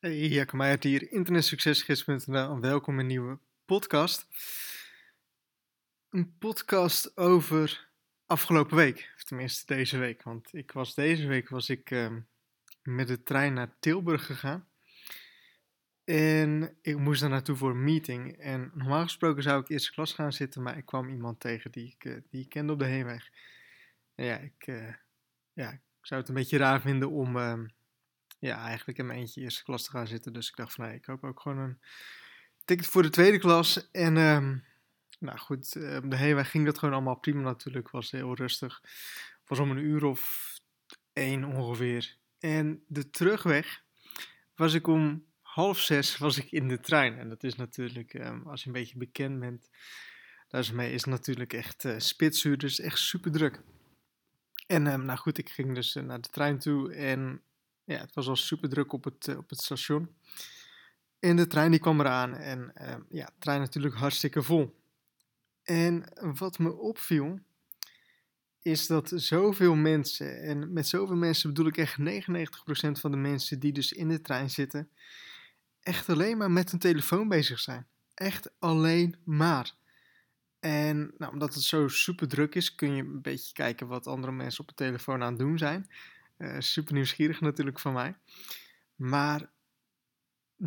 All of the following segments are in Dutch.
Hey, Jacco Meijer hier, internetsuccesgids.nl welkom in een nieuwe podcast. Een podcast over afgelopen week, of tenminste deze week. Want ik was deze week was ik ehm, met de trein naar Tilburg gegaan. En ik moest daar naartoe voor een meeting. En normaal gesproken zou ik eerste klas gaan zitten, maar ik kwam iemand tegen die ik, eh, die ik kende op de heenweg. En ja, ik, eh, ja, ik zou het een beetje raar vinden om ehm, ja, eigenlijk in mijn eentje eerste klas te gaan zitten. Dus ik dacht van, nee, ik koop ook gewoon een ticket voor de tweede klas. En um, nou goed, uh, de heenweg ging dat gewoon allemaal prima natuurlijk. Was heel rustig. Was om een uur of één ongeveer. En de terugweg was ik om half zes was ik in de trein. En dat is natuurlijk, um, als je een beetje bekend bent, daarmee is het natuurlijk echt uh, spitsuur. Dus echt super druk. En um, nou goed, ik ging dus uh, naar de trein toe en ja, het was al super druk op het, uh, op het station. En de trein die kwam eraan en uh, ja, de trein natuurlijk hartstikke vol. En wat me opviel, is dat zoveel mensen, en met zoveel mensen bedoel ik echt 99% van de mensen die dus in de trein zitten, echt alleen maar met hun telefoon bezig zijn. Echt alleen maar. En nou, omdat het zo super druk is, kun je een beetje kijken wat andere mensen op de telefoon aan het doen zijn. Uh, super nieuwsgierig natuurlijk van mij. Maar 99%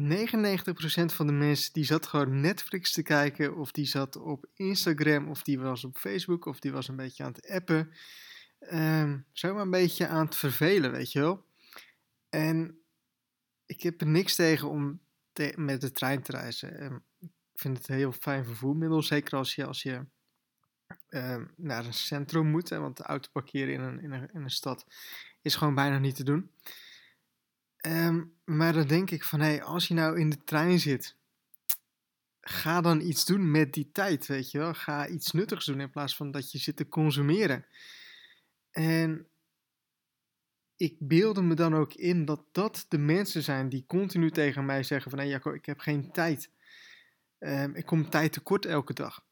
van de mensen die zat gewoon Netflix te kijken, of die zat op Instagram, of die was op Facebook, of die was een beetje aan het appen. Um, zomaar een beetje aan het vervelen, weet je wel. En ik heb er niks tegen om met de trein te reizen. Um, ik vind het een heel fijn vervoermiddel, zeker als je, als je uh, naar een centrum moet. Want de auto parkeren in een, in, een, in een stad is gewoon bijna niet te doen. Um, maar dan denk ik van, hé, hey, als je nou in de trein zit, ga dan iets doen met die tijd, weet je wel. Ga iets nuttigs doen in plaats van dat je zit te consumeren. En ik beelde me dan ook in dat dat de mensen zijn die continu tegen mij zeggen van, hé hey, Jacco, ik heb geen tijd. Um, ik kom tijd tekort elke dag.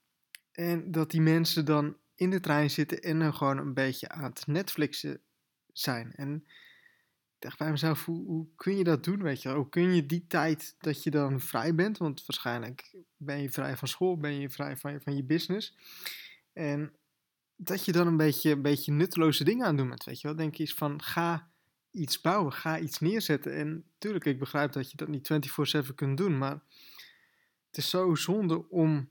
En dat die mensen dan in de trein zitten en dan gewoon een beetje aan het Netflixen zijn. En ik dacht bij mezelf, hoe, hoe kun je dat doen, weet je Hoe kun je die tijd dat je dan vrij bent, want waarschijnlijk ben je vrij van school, ben je vrij van van je business. En dat je dan een beetje, een beetje nutteloze dingen aan doen bent, weet je wel. Denk eens van, ga iets bouwen, ga iets neerzetten. En tuurlijk, ik begrijp dat je dat niet 24-7 kunt doen, maar het is zo zonde om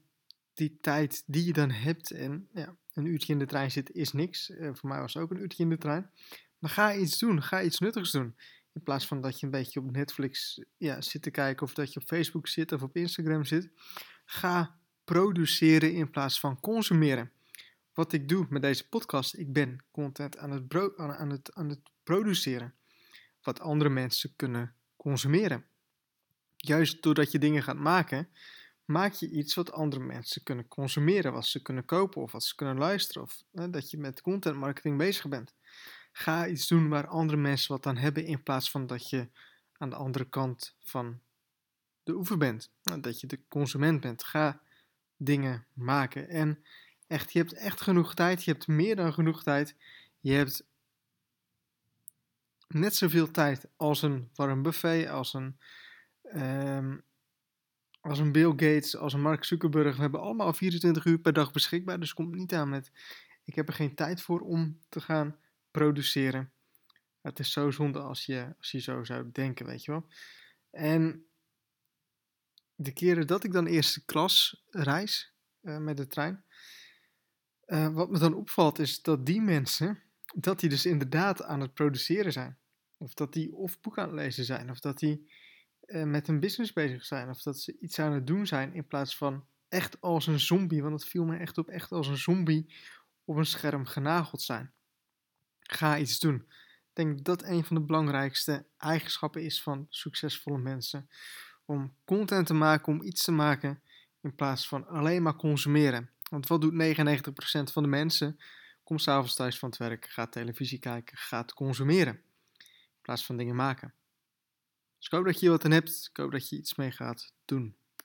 die tijd die je dan hebt en ja, een uurtje in de trein zitten is niks. Uh, voor mij was het ook een uurtje in de trein. Maar ga iets doen, ga iets nuttigs doen. In plaats van dat je een beetje op Netflix ja, zit te kijken of dat je op Facebook zit of op Instagram zit. Ga produceren in plaats van consumeren. Wat ik doe met deze podcast, ik ben content aan het, aan het, aan het produceren. Wat andere mensen kunnen consumeren. Juist doordat je dingen gaat maken, maak je iets wat andere mensen kunnen consumeren, wat ze kunnen kopen of wat ze kunnen luisteren. Of hè, dat je met content marketing bezig bent. Ga iets doen waar andere mensen wat aan hebben in plaats van dat je aan de andere kant van de oever bent. Dat je de consument bent. Ga dingen maken. En echt, je hebt echt genoeg tijd. Je hebt meer dan genoeg tijd. Je hebt net zoveel tijd als een warm buffet, als een, um, als een Bill Gates, als een Mark Zuckerberg. We hebben allemaal 24 uur per dag beschikbaar. Dus komt niet aan met: ik heb er geen tijd voor om te gaan produceren. Het is zo zonde als je, als je zo zou denken, weet je wel. En de keren dat ik dan eerste klas reis uh, met de trein, uh, wat me dan opvalt is dat die mensen, dat die dus inderdaad aan het produceren zijn. Of dat die of boek aan het lezen zijn, of dat die uh, met een business bezig zijn, of dat ze iets aan het doen zijn in plaats van echt als een zombie, want het viel me echt op, echt als een zombie op een scherm genageld zijn. Ga iets doen. Ik denk dat een van de belangrijkste eigenschappen is van succesvolle mensen. Om content te maken, om iets te maken, in plaats van alleen maar consumeren. Want wat doet 99% van de mensen? Komt s'avonds thuis van het werk, gaat televisie kijken, gaat consumeren. In plaats van dingen maken. Dus ik hoop dat je wat aan hebt. Ik hoop dat je iets mee gaat doen.